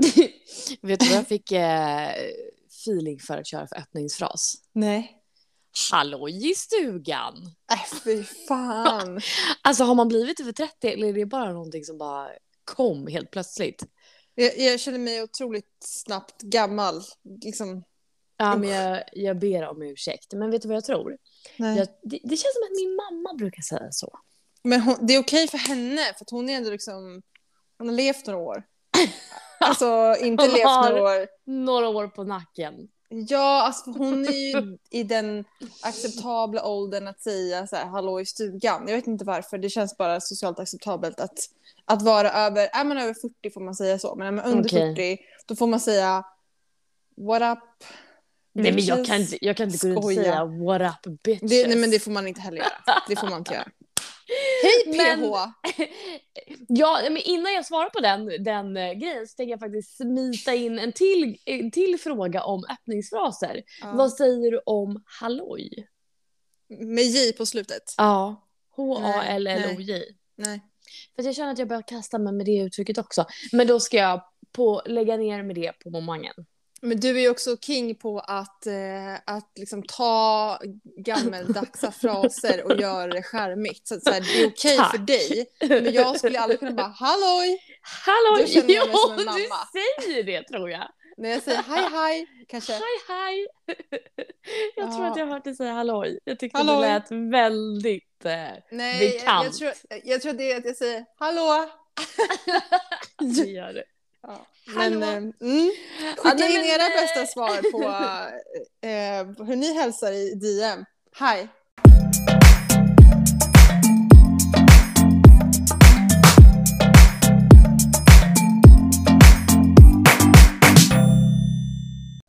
Vet du vad jag fick eh, feeling för att köra för öppningsfras? Nej. Halloj i stugan! Äh, fy fan. Alltså har man blivit över 30 eller är det bara någonting som bara kom helt plötsligt? jag, jag känner mig otroligt snabbt gammal. Liksom. Ja, men jag, jag ber om ursäkt. Men vet du vad jag tror? Nej. Jag, det, det känns som att min mamma brukar säga så. Men hon, det är okej för henne, för hon är ändå liksom... Hon har levt några år. Alltså, inte Hon levt några år. Några år på nacken. Ja, alltså hon är ju i den acceptabla åldern att säga så här, hallå i stugan. Jag vet inte varför, det känns bara socialt acceptabelt att, att vara över, är man över 40 får man säga så, men är man under Okej. 40 då får man säga what up. Nej men jag kan inte, jag kan inte gå ut och säga what up bitches. Det, nej men det får man inte heller göra. Det får man inte göra. Hej Men- PH! Ja, men innan jag svarar på den, den eh, grejen så tänker jag faktiskt smita in en till, en till fråga om öppningsfraser. Ja. Vad säger du om halloj? Med J på slutet. Ja. H-A-L-L-O-J. Nej. För jag känner att jag börjar kasta mig med det uttrycket också. Men då ska jag på, lägga ner med det på momangen. Men du är ju också king på att, eh, att liksom ta gammeldagsa fraser och göra det charmigt. Så, så här, det är okej Tack. för dig. Men jag skulle aldrig kunna bara halloj Halloj! Jag jo, du säger det tror jag. när jag säger hej hej. Kanske. Hej hej! Jag tror Ja. att jag har hört dig säga halloj. Jag tyckte Halloj. det lät väldigt... Eh, Nej, jag, Bekant. jag, tror, jag tror det är att jag säger hallå. det gör det. Ja. Hallå. Men, eh, mm, Ja, skicka nej, in era eh, bästa svar på eh, hur ni hälsar i DM. Hej.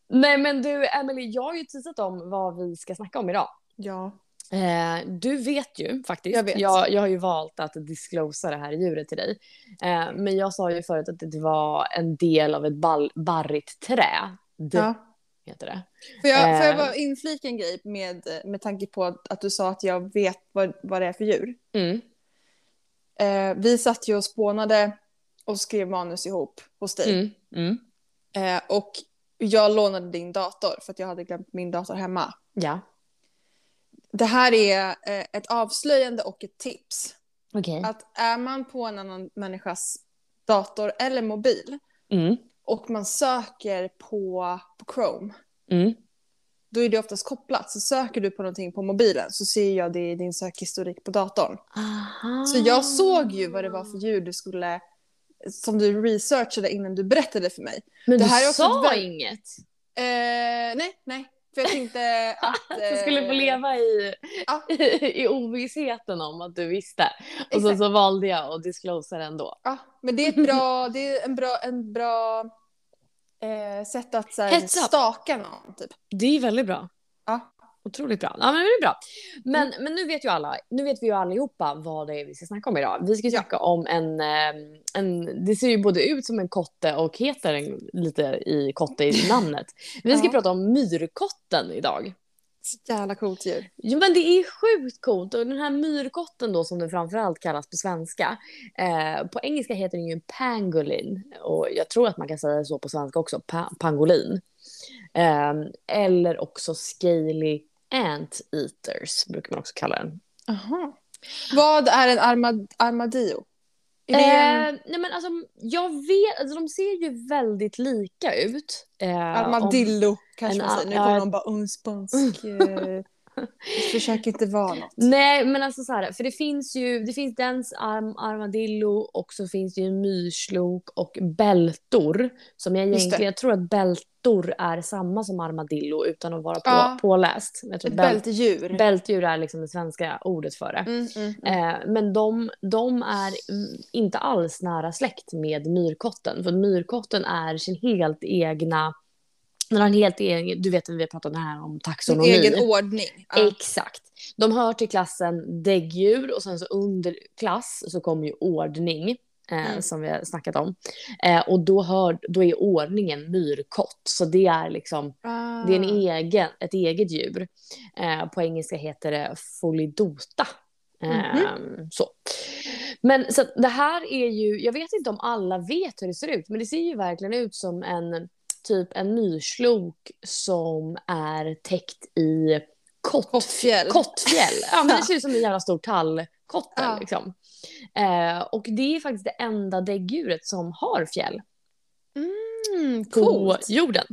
Nej men du Emily, jag har ju teasat om vad vi ska snacka om idag. Ja. Eh, du vet ju faktiskt. Jag vet. Jag, jag har ju valt att disclosa det här djuret till dig. Eh, men jag sa ju förut att det var en del av ett ball, barrigt trä. Det ja. heter det. Får jag, får jag Eh. bara inflika en grej med, med tanke på att, att du sa att jag vet vad, vad det är för djur? Mm. Eh, vi satt ju och spånade och skrev manus ihop hos dig. Mm. Mm. Eh, och jag lånade din dator för att jag hade glömt min dator hemma. Ja. Det här är eh, ett avslöjande och ett tips. Okej. Att är man på en annan människas dator eller mobil Mm. och man söker på, på Chrome, Mm. då är det oftast kopplat. Så söker du på någonting på mobilen så ser jag det i din sökhistorik på datorn. Aha. Så jag såg ju vad det var för djur du skulle som du researchade innan du berättade för mig. Men det du sa ett väl- inget. Eh, nej, nej. För jag tänkte att... Du skulle få eh, leva i, Ja. i ovissheten om att du visste. Och så, Exakt. så valde jag att disclosa det ändå. Ja, men det är ett bra, det är en bra, en bra eh, sätt att så här, staka någon. Typ. Det är väldigt bra. Ja. Otroligt bra. Ja, men det är bra. Men, men nu vet ju alla, nu vet vi ju allihopa vad det är vi ska snacka om idag. Vi ska snacka om en, eh, en, det ser ju både ut som en kotte och heter en, lite i kotte i namnet. Vi ska Ja. prata om myrkotten idag. Så jävla coolt djur. Jo men det är sjukt coolt och den här myrkotten då som den framförallt kallas på svenska. Eh, på engelska heter den ju en pangolin och jag tror att man kan säga så på svenska också, pa- pangolin. Eh, eller också scaly anteaters brukar man också kalla den. Aha. Vad är en armad armadillo? Eh, nej men alltså jag vet, alltså de ser ju väldigt lika ut. Eh, armadillo kanske man säger. Nu kommer någon bara unspansk. Försök inte vara något. Nej, men alltså så här, för det finns ju, det finns dens arm, armadillo och så finns det ju myrslok och bältor. Som jag egentligen, jag tror att bältor är samma som armadillo utan att vara på, Ja. påläst. Jag tror Ett bält, bältdjur. bältdjur är liksom det svenska ordet för det. Mm, mm, mm. Eh, men de, de är inte alls nära släkt med myrkotten. För myrkotten är sin helt egna, har en helt egen, du vet vi har pratat om det här om Sin taxonomi. egen ordning. Ja. Exakt. De hör till klassen däggdjur och sen så under klass så kommer ju ordning. Eh, Mm. Som vi har snackat om. Eh, och då, hör, då är ordningen myrkott. Så det är liksom Ah. det är en egen, ett eget djur. Eh, på engelska heter det folidota. Ehm, så. Men så det här är ju, jag vet inte om alla vet hur det ser ut, men det ser ju verkligen ut som en typ en myrslok som är täckt i kott, Kottfjäll. kottfjäll. Ja, men det ser ut som en jävla stor tallkottel Ja. liksom. Eh, och det är faktiskt det enda däggdjuret som har fjäll Mm, på jorden.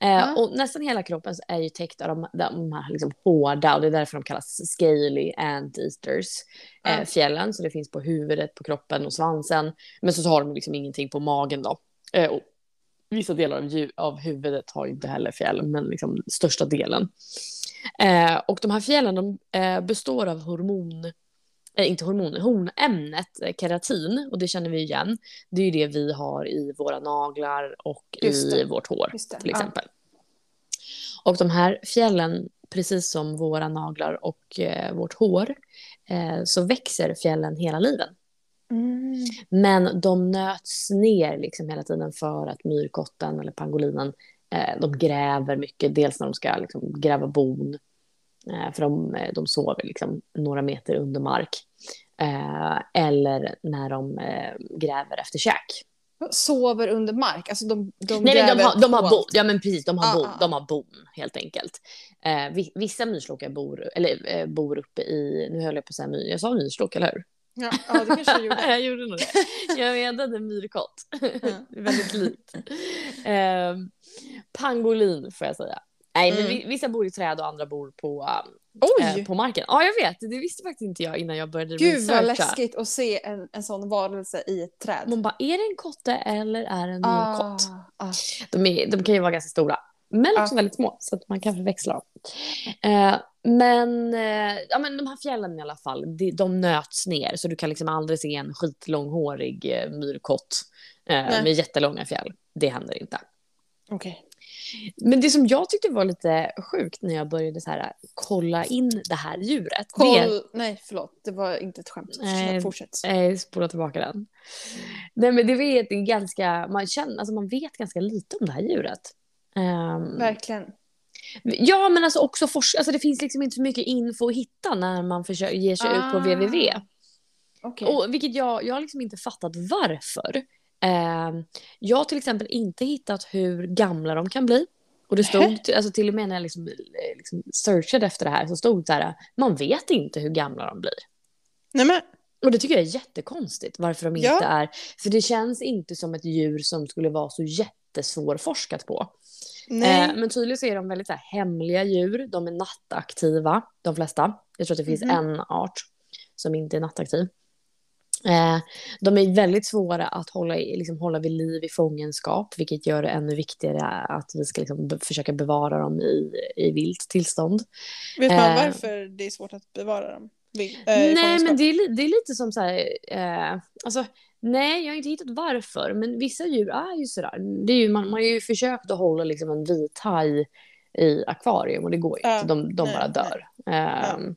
Eh, Ja. Och nästan hela kroppen är ju täckt av de, de här liksom hårda, och det är därför de kallas scaly anteaters, eh, Ja. fjällen. Så det finns på huvudet, på kroppen och svansen. Men så har de liksom ingenting på magen då. Eh, och vissa delar av, ju- av huvudet har inte heller fjäll, men liksom största delen. Eh, och de här fjällen de, eh, består av hormon, eh, inte hormoner, hornämnet eh, keratin. Och det känner vi igen. Det är ju det vi har i våra naglar och Just i vårt hår till ja. exempel. Och de här fjällen, precis som våra naglar och eh, vårt hår, eh, så växer fjällen hela livet. Mm. Men de nöts ner liksom hela tiden för att myrkotten eller pangolinen eh, de gräver mycket. Dels när de ska liksom gräva bon, eh, för de, eh, de sover liksom några meter under mark. Eh, eller när de eh, gräver efter käk. Sover under mark, alltså de, de Nej, men de har, de har bon. Ja, men precis. De har, Ah, bon, ah, ah. de har bon, helt enkelt. Eh, vi- vissa myrslokar bor, eller, eh, bor uppe i... Nu höll jag på att säga myr. Jag sa myrslok, eller hur? Ja, ja, det kanske jag gjorde. jag gjorde nog det. Jag menade myrkott. Är väldigt likt. Eh, pangolin, får jag säga. Nej, men Mm. vi- vissa bor i träd och andra bor på, eh, på marken. Ja, jag vet. Det visste faktiskt inte jag innan jag började Gud researcha. vad läskigt att se en, en sån varelse i ett träd. Man bara, är det en kotte eller är det en myrkott? Ah, ah. De, är, de kan ju vara ganska stora, men Ja. också väldigt små, så att man kan förväxla dem. Eh, men, eh, ja, men de här fjällen i alla fall, de, de nöts ner, så du kan liksom aldrig se en skitlånghårig eh, myrkott eh, Nej. med jättelånga fjäll. Det händer inte. Okej. Men det som jag tyckte var lite sjukt när jag började så här, kolla in det här djuret, Koll... det Nej, förlåt. Det var inte ett skämt. Nej. Fortsätt. Eh, spola tillbaka den. Nej, men det vet ganska, man, känner, alltså man vet ganska lite om det här djuret. Ehm, Verkligen. Ja, men alltså också forska. Alltså det finns liksom inte så mycket info att hitta när man försöker ge sig ut på Ah. www. Okej. Och vilket jag, jag har liksom inte fattat varför. Eh, jag har till exempel inte hittat hur gamla de kan bli. Och det stod, alltså till och med när jag liksom, liksom searchade efter det här så stod det så här, man vet inte hur gamla de blir. Nej men, Och det tycker jag är jättekonstigt varför de Ja. inte är, för det känns inte som ett djur som skulle vara så jättesvårforskat på. nej. Eh, men tydligen så är de väldigt så här, hemliga djur. De är nattaktiva, de flesta. Jag tror att det finns Mhm. en art som inte är nattaktiv. Eh, de är väldigt svåra att hålla, liksom, hålla vid liv i fångenskap, vilket gör det ännu viktigare att vi ska liksom, be- försöka bevara dem i, i vilt tillstånd. Vet man eh, varför det är svårt att bevara dem? Äh, nej, men det är, det är lite som så här, eh, alltså, nej, jag har inte hittat varför, men vissa djur är ju sådär. Det är ju, man, man har ju försökt att hålla liksom en vithaj i akvarium och det går ju inte, de, de nej, bara dör. Ehm,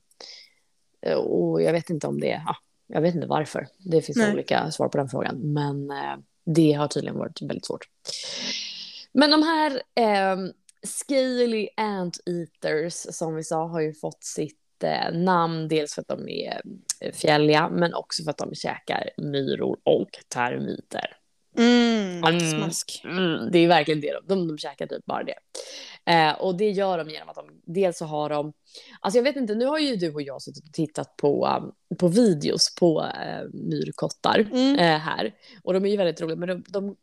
Och jag vet inte om det, ja, jag vet inte varför. Det finns Nej. olika svar på den frågan, men eh, det har tydligen varit väldigt svårt. Men de här eh, scaly anteaters som vi sa har ju fått sitt eh, namn dels för att de är eh, fjälliga men också för att de käkar myror och termiter. Mm, Mm. smask. Mm, det är verkligen det. De, de, de käkar typ bara det. Eh, och det gör de genom att de, dels så har de, alltså jag vet inte, nu har ju du och jag suttit och tittat på, um, på videos på uh, myrkottar Mm. eh, här. Och de är ju väldigt roliga, men de, de,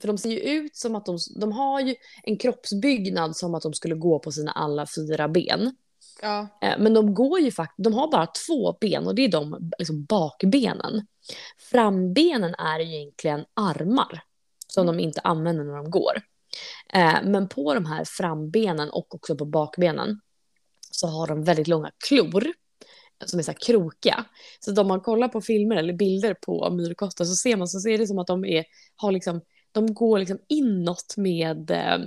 för de ser ju ut som att de, de har ju en kroppsbyggnad som att de skulle gå på sina alla fyra ben. Ja. Eh, men de går ju faktiskt, de har bara två ben och det är de liksom bakbenen. Frambenen är ju egentligen armar som de inte använder när de går. Eh, men på de här frambenen och också på bakbenen så har de väldigt långa klor som är så här krokiga. Så om man kollar på filmer eller bilder på myrkottar så ser man så ser det som att de är, har liksom, de går liksom inåt med, eh,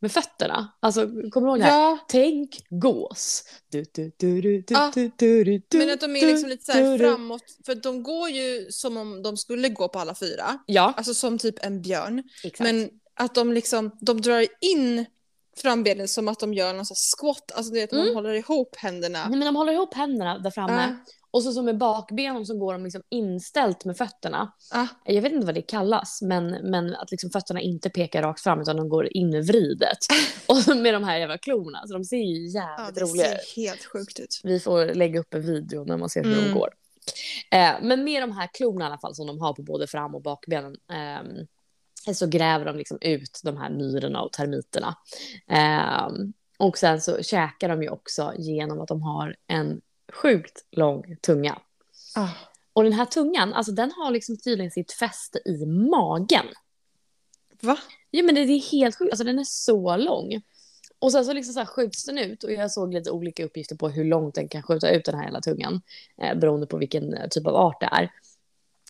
med fötterna. Alltså kommer du ihåg det här? ja, Tänk gås. Du, du, du, du, men att de är liksom lite så här framåt. För de går ju som om de skulle gå på alla fyra. Ja, Alltså som typ en björn. exakt. Men att de liksom, de drar in frambenen som att de gör någon sån squat. Alltså det är att man Mm. håller ihop händerna. Nej, men de håller ihop händerna där framme Ah, Och så, så med bakbenen så går de liksom inställt med fötterna. Ah. Jag vet inte vad det kallas, men, men att liksom fötterna inte pekar rakt fram utan de går invridet. och med de här jävla klorna, så de ser ju jävligt det roliga ut. ser helt sjukt ut. Vi får lägga upp en video när man ser hur de Mm. går. Eh, men med de här klorna i alla fall som de har på både fram och bakbenen ehm, så gräver de liksom ut de här myrorna och termiterna. Ehm, och sen så käkar de ju också genom att de har en sjukt lång tunga. Ah. Och den här tungan, alltså den har liksom tydligen sitt fäste i magen. Va? Ja men det, är helt sjukt, alltså den är så lång. Och sen så liksom så skjuts den ut och jag såg lite olika uppgifter på hur långt den kan skjuta ut den här hela tungan. Eh, beroende på vilken eh, typ av art det är.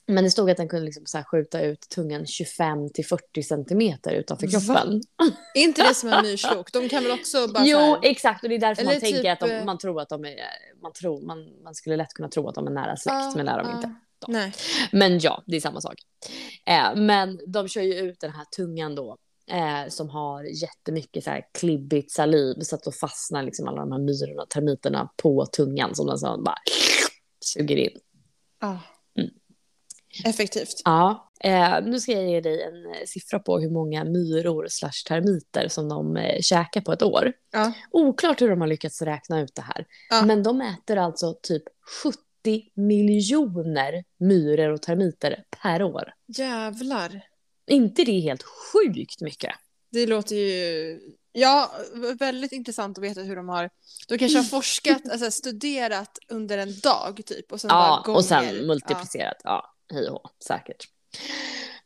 Men det stod att den kunde liksom så skjuta ut tungan 25 till 40 centimeter utanför kroppen. Är inte det som en myrslok? De kan väl också bara Jo, här... exakt. Och det är därför man Eller tänker typ, att de, eh, man tror att de är... Man, tror, man, man skulle lätt kunna tro att de är nära släkt, Ah, men är de ah. inte. Nej. Men ja, det är samma sak. Eh, men de kör ju ut den här tungan då. Eh, som har jättemycket så här klibbigt saliv så att då fastnar liksom alla de här myrorna, termiterna på tungan som den så bara suger in. Ah. Mm. Effektivt. Ja, eh, nu ska jag ge dig en eh, siffra på hur många myror slash termiter som de eh, käkar på ett år. Ja. Oklart hur de har lyckats räkna ut det här. Ja. Men de äter alltså typ 70 miljoner myror och termiter per år. Jävlar. inte det helt sjukt mycket? Det låter ju... Ja, väldigt intressant att veta hur de har... De kanske har forskat, alltså studerat under en dag typ. Och sen bara Ja, gånger. och sen multiplicerat. Ja, hej och säkert.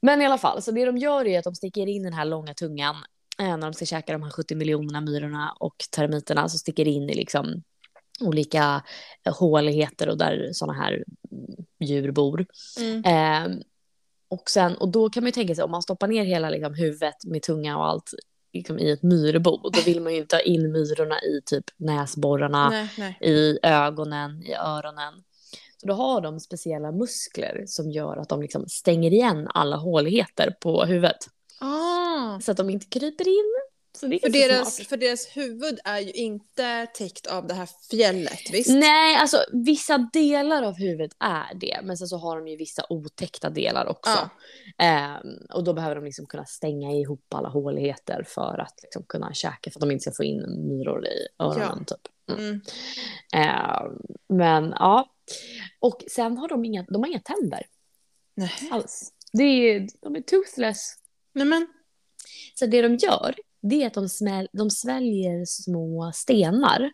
Men i alla fall, så det de gör är att de sticker in den här långa tungan eh, när de ska käka de här 70 miljonerna myrorna och termiterna så sticker in i liksom olika eh, håligheter och där sådana här mm, djur bor. Mm. Eh, och, sen, och då kan man ju tänka sig om man stoppar ner hela liksom, huvudet med tunga och allt liksom, i ett myrbo, då vill man ju inte ha in myrorna i typ näsborrarna, Nej, nej. i ögonen, i öronen. Så då har de speciella muskler som gör att de liksom stänger igen alla håligheter på huvudet. Ah. Så att de inte kryper in. Det För, deras, smart. för deras huvud är ju inte täckt av det här fjället, visst? Nej, alltså vissa delar av huvudet är det. Men sen så har de ju vissa otäckta delar också. Ja. Ehm, och då behöver de liksom kunna stänga ihop alla håligheter för att liksom kunna käka. För att de inte ska få in myror i öronen typ. Mm. Mm. Ehm, men ja. Och sen har de inga, de har inga tänder Nej. alls. Det är, de är toothless. Nej men, Så det de gör, det är att de, smäl, de sväljer små stenar.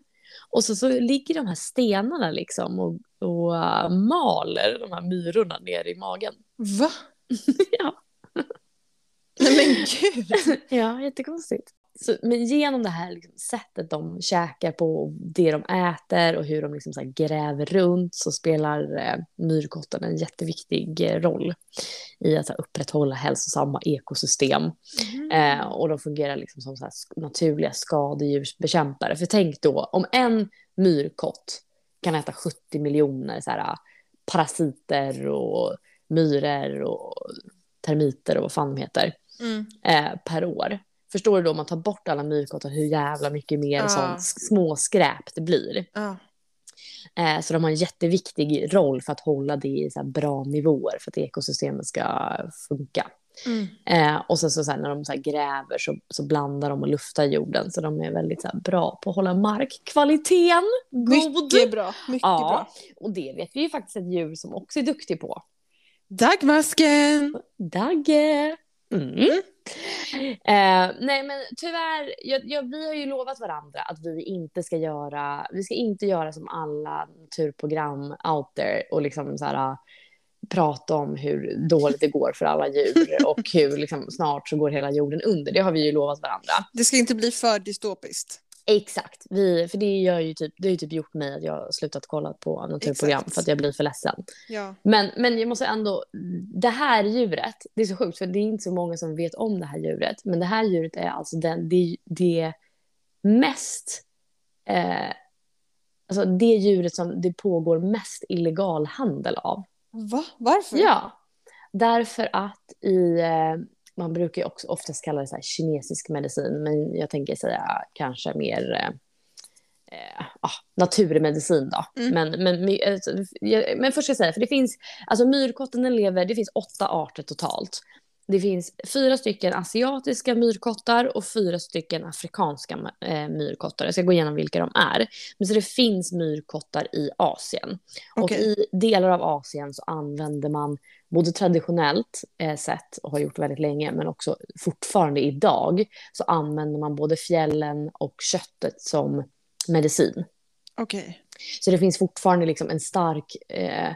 Och så, så ligger de här stenarna liksom och, och äh, maler de här myrorna ner i magen. va? ja. Nej men gud. ja, jättekonstigt. Så, men genom det här liksom, sättet de käkar på, det de äter och hur de liksom, här, gräver runt så spelar eh, myrkotten en jätteviktig eh, roll i att här, upprätthålla hälsosamma ekosystem. Eh, och de fungerar liksom som här naturliga skadedjursbekämpare. För tänk då, om en myrkott kan äta 70 miljoner så här, parasiter och myror och termiter och vad fan de heter Mm. eh, per år. Förstår du då om man tar bort alla myrkottar hur jävla mycket mer Ja. sånt småskräp det blir. Ja. Eh, så de har en jätteviktig roll för att hålla det i så bra nivåer för att ekosystemet ska funka. Mm. Eh, och sen så, så här, när de så gräver så, så blandar de och luftar jorden så de är väldigt så här, bra på att hålla markkvaliteten god. Mycket bra. Mycket Ja. bra. Och det vet vi ju faktiskt ett djur som också är duktig på. Dagmasken! Dagge! Mm. Eh, nej men tyvärr, jag, jag, vi har ju lovat varandra att vi inte ska göra, vi ska inte göra som alla naturprogram out there och liksom så här, prata om hur dåligt det går för alla djur och hur liksom, snart så går hela jorden under. Det har vi ju lovat varandra. Det ska inte bli för dystopiskt. Exakt, vi, för det, gör ju typ, det har ju typ gjort mig att jag har slutat kolla på naturprogram Exakt. för att jag blir för ledsen. Ja. Men, men jag måste ändå, det här djuret, det är så sjukt för det är inte så många som vet om det här djuret. Men det här djuret är alltså den, det, det mest, eh, alltså det djuret som det pågår mest illegal handel av. Va? Varför? Ja, därför att i, eh, man brukar ju också oftast kalla det så här kinesisk medicin, men jag tänker säga kanske mer eh, ah, naturmedicin då. Mm. Men, men, jag- men först ska jag säga, för det finns, alltså myrkotten den lever, det finns åtta arter totalt. Det finns fyra stycken asiatiska myrkottar och fyra stycken afrikanska eh, myrkottar. Jag ska gå igenom vilka de är. Men så det finns myrkottar i Asien. Och Okej. i delar av Asien så använder man både traditionellt eh, sett och har gjort väldigt länge, men också fortfarande idag så använder man både fjällen och köttet som medicin. Okej. Så det finns fortfarande liksom en stark eh,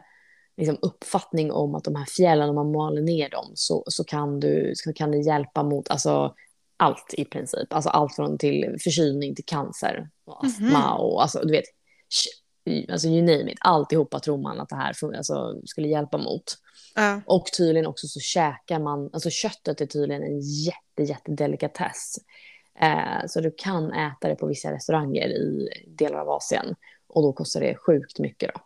liksom uppfattning om att de här fjällen, om man maler ner dem så, så, kan, du, så kan det hjälpa mot alltså, allt i princip. Alltså allt från till förkylning till cancer och astma och alltså, du vet, alltså you name it. Alltihopa tror man att det här alltså, skulle hjälpa mot. Ja. Och tydligen också så käkar man, alltså köttet är tydligen en jätte, jätte delikatess. Eh, så du kan äta det på vissa restauranger i delar av Asien. Och då kostar det sjukt mycket då.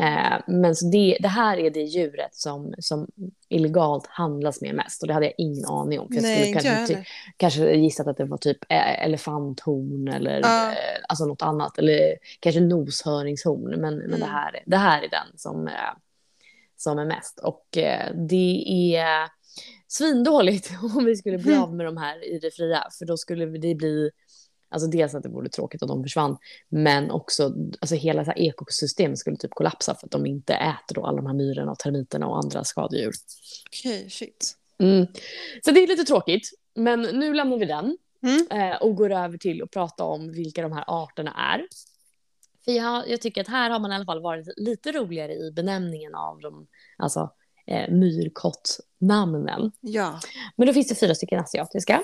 Eh, men så det, det här är det djuret som, som illegalt handlas med mest. Och det hade jag ingen aning om. För jag Nej, skulle jag kanske, ty- kanske gissat att det var typ eh, elefanthorn eller eh, alltså något annat. Eller kanske noshörningshorn. Men, men Mm. det, här, det här är den som, som är mest. Och det är svindåligt om vi skulle bli Mm. av med de här i det fria. För då skulle det bli, alltså dels att det vore tråkigt om de försvann, men också alltså hela så ekosystemet skulle typ kollapsa för att de inte äter då alla de här myrorna och termiterna och andra skadedjur. Okej, shit. Mm. Så det är lite tråkigt, men nu lämnar vi den Mm. eh, och går över till att prata om vilka de här arterna är. För jag, jag tycker att här har man i alla fall varit lite roligare i benämningen av de alltså, eh, myrkottnamnen. Ja. Men då finns det fyra stycken asiatiska.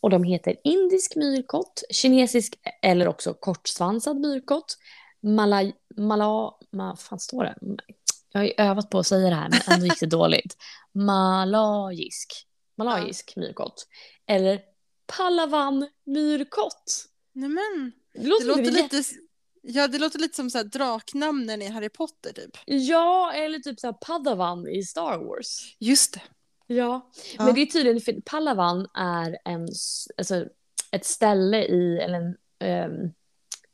Och de heter indisk myrkott, kinesisk eller också kortsvansad myrkott, malaj, mala, ma, fan står det? Jag har ju övat på att säga det här men ändå gick det dåligt. Malayisk, malayisk myrkott. Eller palavan myrkott. Nej men. Det låter, Det låter lite... lite, ja, det låter lite som så här draknamnen i Harry Potter typ. Ja, eller typ så här padawan i Star Wars. Just det. Ja, Ja. men det är tydligen, för Palawan är en, alltså, ett ställe i, eller en, ehm,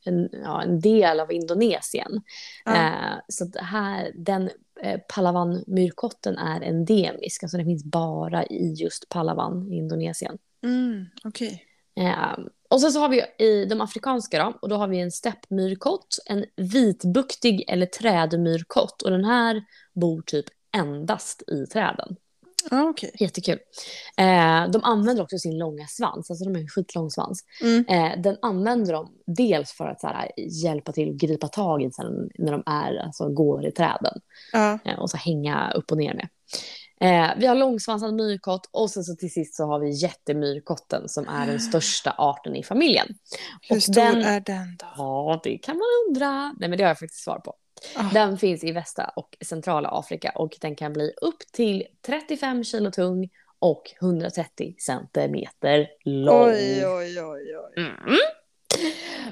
en, ja, en del av Indonesien. Ja. Eh, så att här, den eh, Palawan-myrkotten är endemisk, alltså den finns bara i just Palawan i Indonesien. Mm, Okej. Eh, och sen så har vi i de afrikanska då, och då har vi en steppmyrkott, en vitbuktig eller trädmyrkott och den här bor typ endast i träden. Ja, okej. Jättekul. Eh, de använder också sin långa svans, alltså de har en skitlång svans. Mm. Eh, den använder de dels för att så här, hjälpa till att gripa tag i sen när de är, alltså, går i träden Ja. eh, och så hänga upp och ner med. Eh, vi har långsvansad myrkott och sen så till sist så har vi jättemyrkotten som är den största arten i familjen. Hur Och stor den- är den då? Ja, det kan man undra. Nej, men det har jag faktiskt svar på. Ah. Den finns i västra och centrala Afrika och den kan bli upp till 35 kilo tung och 130 centimeter lång. Oj, oj, oj, oj. Mm.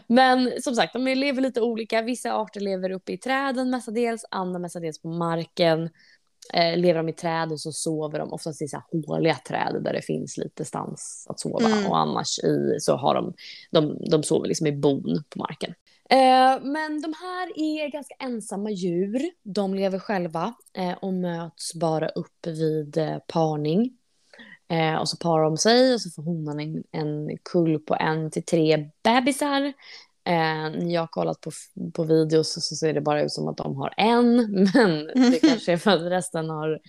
Men som sagt, de lever lite olika. Vissa arter lever uppe i träden mestadels, andra mestadels på marken. Eh, lever de i träden så sover de oftast i så här håliga träd där det finns lite stans att sova. Mm. Och annars i, så har de, de, de sover liksom i bon på marken. Eh, men de här är ganska ensamma djur. De lever själva eh, och möts bara upp vid eh, parning. Eh, och så parar de sig och så får honan en, en kull på en till tre bebisar. Eh, när jag har kollat på, på videos så ser det bara ut som att de har en, men det kanske är för att resten har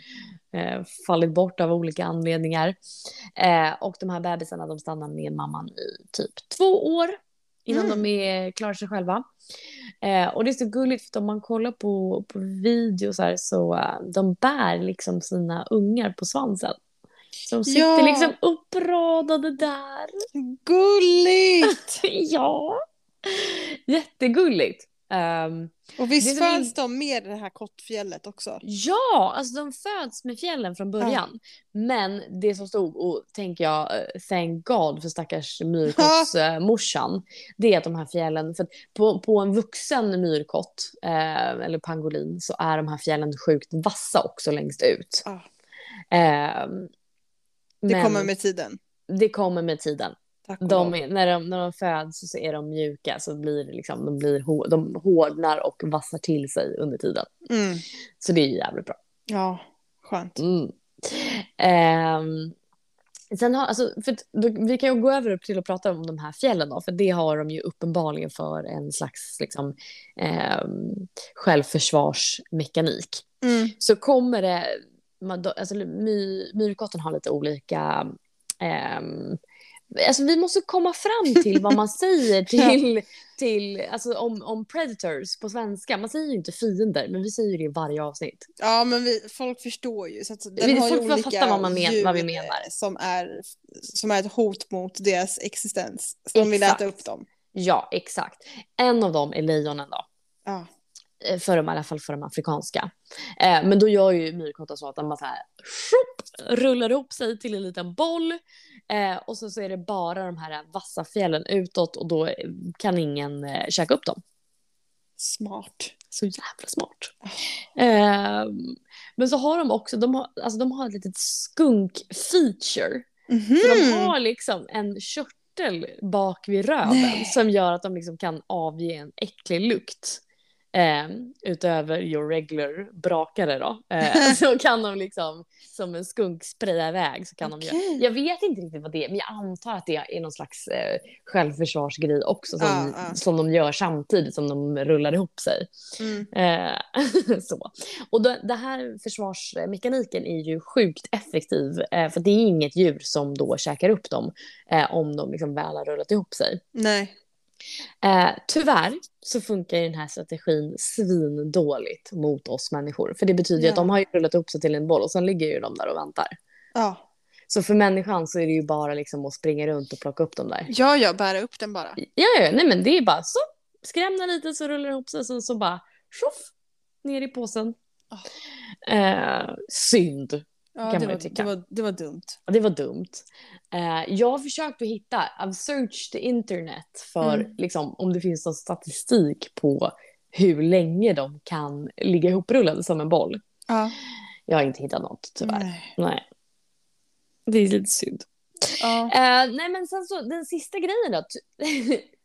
eh, fallit bort av olika anledningar. Eh, och de här bebisarna de stannar med mamman i typ två år innan Mm. de är klarar sig själva. Eh, och det är så gulligt för om man kollar på, på videos här så eh, de bär liksom sina ungar på svansen. Så de sitter Ja. liksom uppradade där. Gulligt! ja, jättegulligt. Ehm, Och visst fanns in- de med det här kottfjället också? ja, alltså de föds med fjällen från början. Men det som stod, och tänker jag, eh, thank God för stackars myrkottsmorsan, det är att de här fjällen, för på, på en vuxen myrkott, eh, eller pangolin, så är de här fjällen sjukt vassa också längst ut. Ja. Ehm, Det kommer med tiden. det kommer med tiden. De när, de, när de föds så är de mjuka, så blir det liksom, de, blir, de hårdnar och vassar till sig under tiden. Mm. Så det är jävligt bra. Ja, skönt. Mm. Ehm, sen har, alltså, för, då, vi kan ju gå över till att prata om de här fjällen då, för det har de ju uppenbarligen för en slags liksom, ehm, självförsvarsmekanik. Mm. Så kommer det, man, alltså, my, myrkotten har lite olika ehm, Alltså vi måste komma fram till vad man säger till, till alltså om, om predators på svenska. Man säger ju inte fiender, men vi säger det i varje avsnitt. Ja, men vi, folk förstår ju. Så att den Vi- har ju folk olika fattar vad man men- djur vad vi menar. Som är, som är ett hot mot deras existens. Så de vill äta upp dem. Ja, exakt. En av dem är lejonen då. Ja. Eh, För de, I alla fall för de afrikanska. Eh, men då gör ju myrkottar så att de bara så här tjopp, rullar ihop sig till en liten boll. Eh, och så, så är det bara de här vassa fjällen utåt och då kan ingen eh, käka upp dem. Smart. Så jävla smart. Eh, men så har de också, de har, alltså de har ett litet skunk-feature. Så de Mhm. har liksom en körtel bak vid röven Nej. som gör att de liksom kan avge en äcklig lukt. Eh, utöver your regular brakare då. Eh, så kan de liksom som en skunk spraya iväg. Så kan de göra. Jag vet inte riktigt vad det är men jag antar att det är någon slags eh, självförsvarsgrej också som, Ja, ja. som de gör samtidigt som de rullar ihop sig. Mm. Eh, så. Och då, det här försvarsmekaniken är ju sjukt effektiv eh, för det är inget djur som då käkar upp dem eh, om de liksom väl har rullat ihop sig. Nej. Eh, tyvärr så funkar ju den här strategin svindåligt mot oss människor. För det betyder Ja. att de har ju rullat ihop sig till en boll och sen ligger ju de där och väntar. Ja. Så för människan så är det ju bara liksom att springa runt och plocka upp dem där. Ja, ja, bära upp den bara. Ja, ja, nej men det är bara så. Skrämna lite så rullar det ihop sig så, så bara tjoff, ner i påsen. Ah. Eh, synd. Ja, Kan det man var, tycka. det, var, det var dumt. Ja, Det var dumt. Eh, jag har försökt att hitta, I've searched the internet för Mm. liksom, om det finns någon statistik på hur länge de kan ligga ihoprullade som en boll. Ja. Jag har inte hittat något tyvärr. Nej. Nej. Det är lite synd. Ja. Eh, nej men sen så den sista grejen då.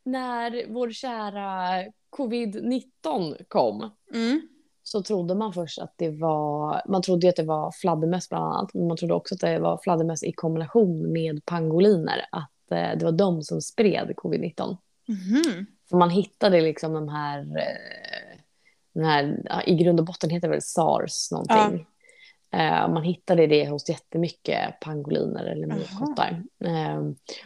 När vår kära covid-19 kom Mm. Så trodde man först att det var, man trodde att det var fladdermöss bland annat, men man trodde också att det var fladdermöss i kombination med pangoliner, att eh, det var de som spred covid-19. Mhm. För man hittade liksom de här, eh, den här ja, i grund och botten heter det väl sars någonting. Eh, man hittade det hos jättemycket pangoliner eller myrkottar.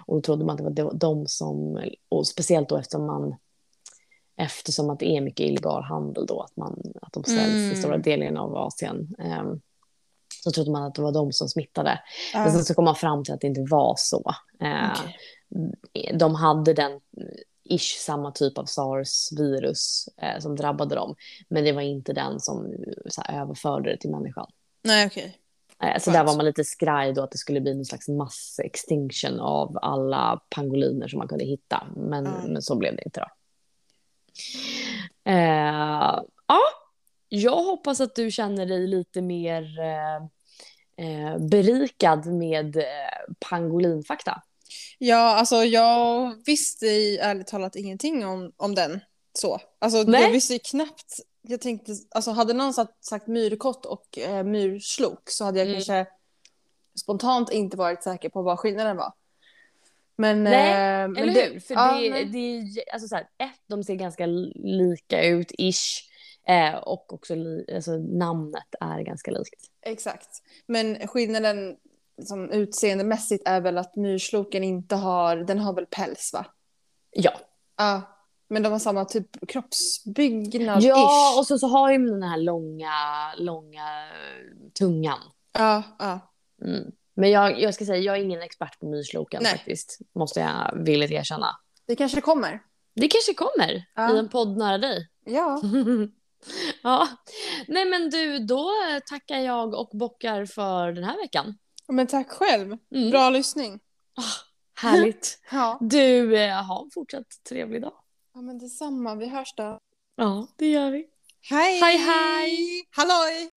Och då trodde man att det var de som, och speciellt då eftersom man Eftersom att det är mycket illegal handel då, att, man, att de säljs Mm. i stora delen av Asien. Eh, så trodde man att det var de som smittade. Men sen så kom man fram till att det inte var så. Eh, Okej. de hade den ish samma typ av sars-virus eh, som drabbade dem. Men det var inte den som eh, så här, överförde det till människan. Nej, okej. Eh, så där var man lite skraj då att det skulle bli någon slags mass-extinction av alla pangoliner som man kunde hitta. Men, men så blev det inte då. Eh, ja, jag hoppas att du känner dig lite mer eh, eh, berikad med eh, pangolinfakta. Ja, alltså jag visste i, ärligt talat ingenting om, om den. Så. Alltså Nej. jag visste ju knappt. Jag tänkte, alltså hade någon sagt, sagt myrkott och eh, myrslok så hade jag Mm. kanske spontant inte varit säker på vad skillnaden var. Men, Nej, eh, men Eller det- hur? För ja, det, det alltså så här, ett, de ser ganska lika ut, ish. Eh, och också li, alltså, namnet är ganska likt. Exakt. Men skillnaden som utseendemässigt är väl att myrsloken inte har, den har väl päls va? Ja. Ja. Men de har samma typ kroppsbyggnad Ja, ish. och så, så har ju den här långa, långa tungan. Ja, ja. Mm. Men jag, jag ska säga, jag är ingen expert på myrsloken Nej. faktiskt. Måste jag villigt erkänna. Det kanske kommer. Det kanske kommer Ja. i en podd nära dig. Ja. ja. Nej men du, då tackar jag och bockar för den här veckan. Men tack själv. Mm. Bra lyssning. Härligt. Ja. Du, eh, ha en fortsatt trevlig dag. ja, men detsamma. Vi hörs då. Ja, det gör vi. Hej! Hej, hej! Halloj!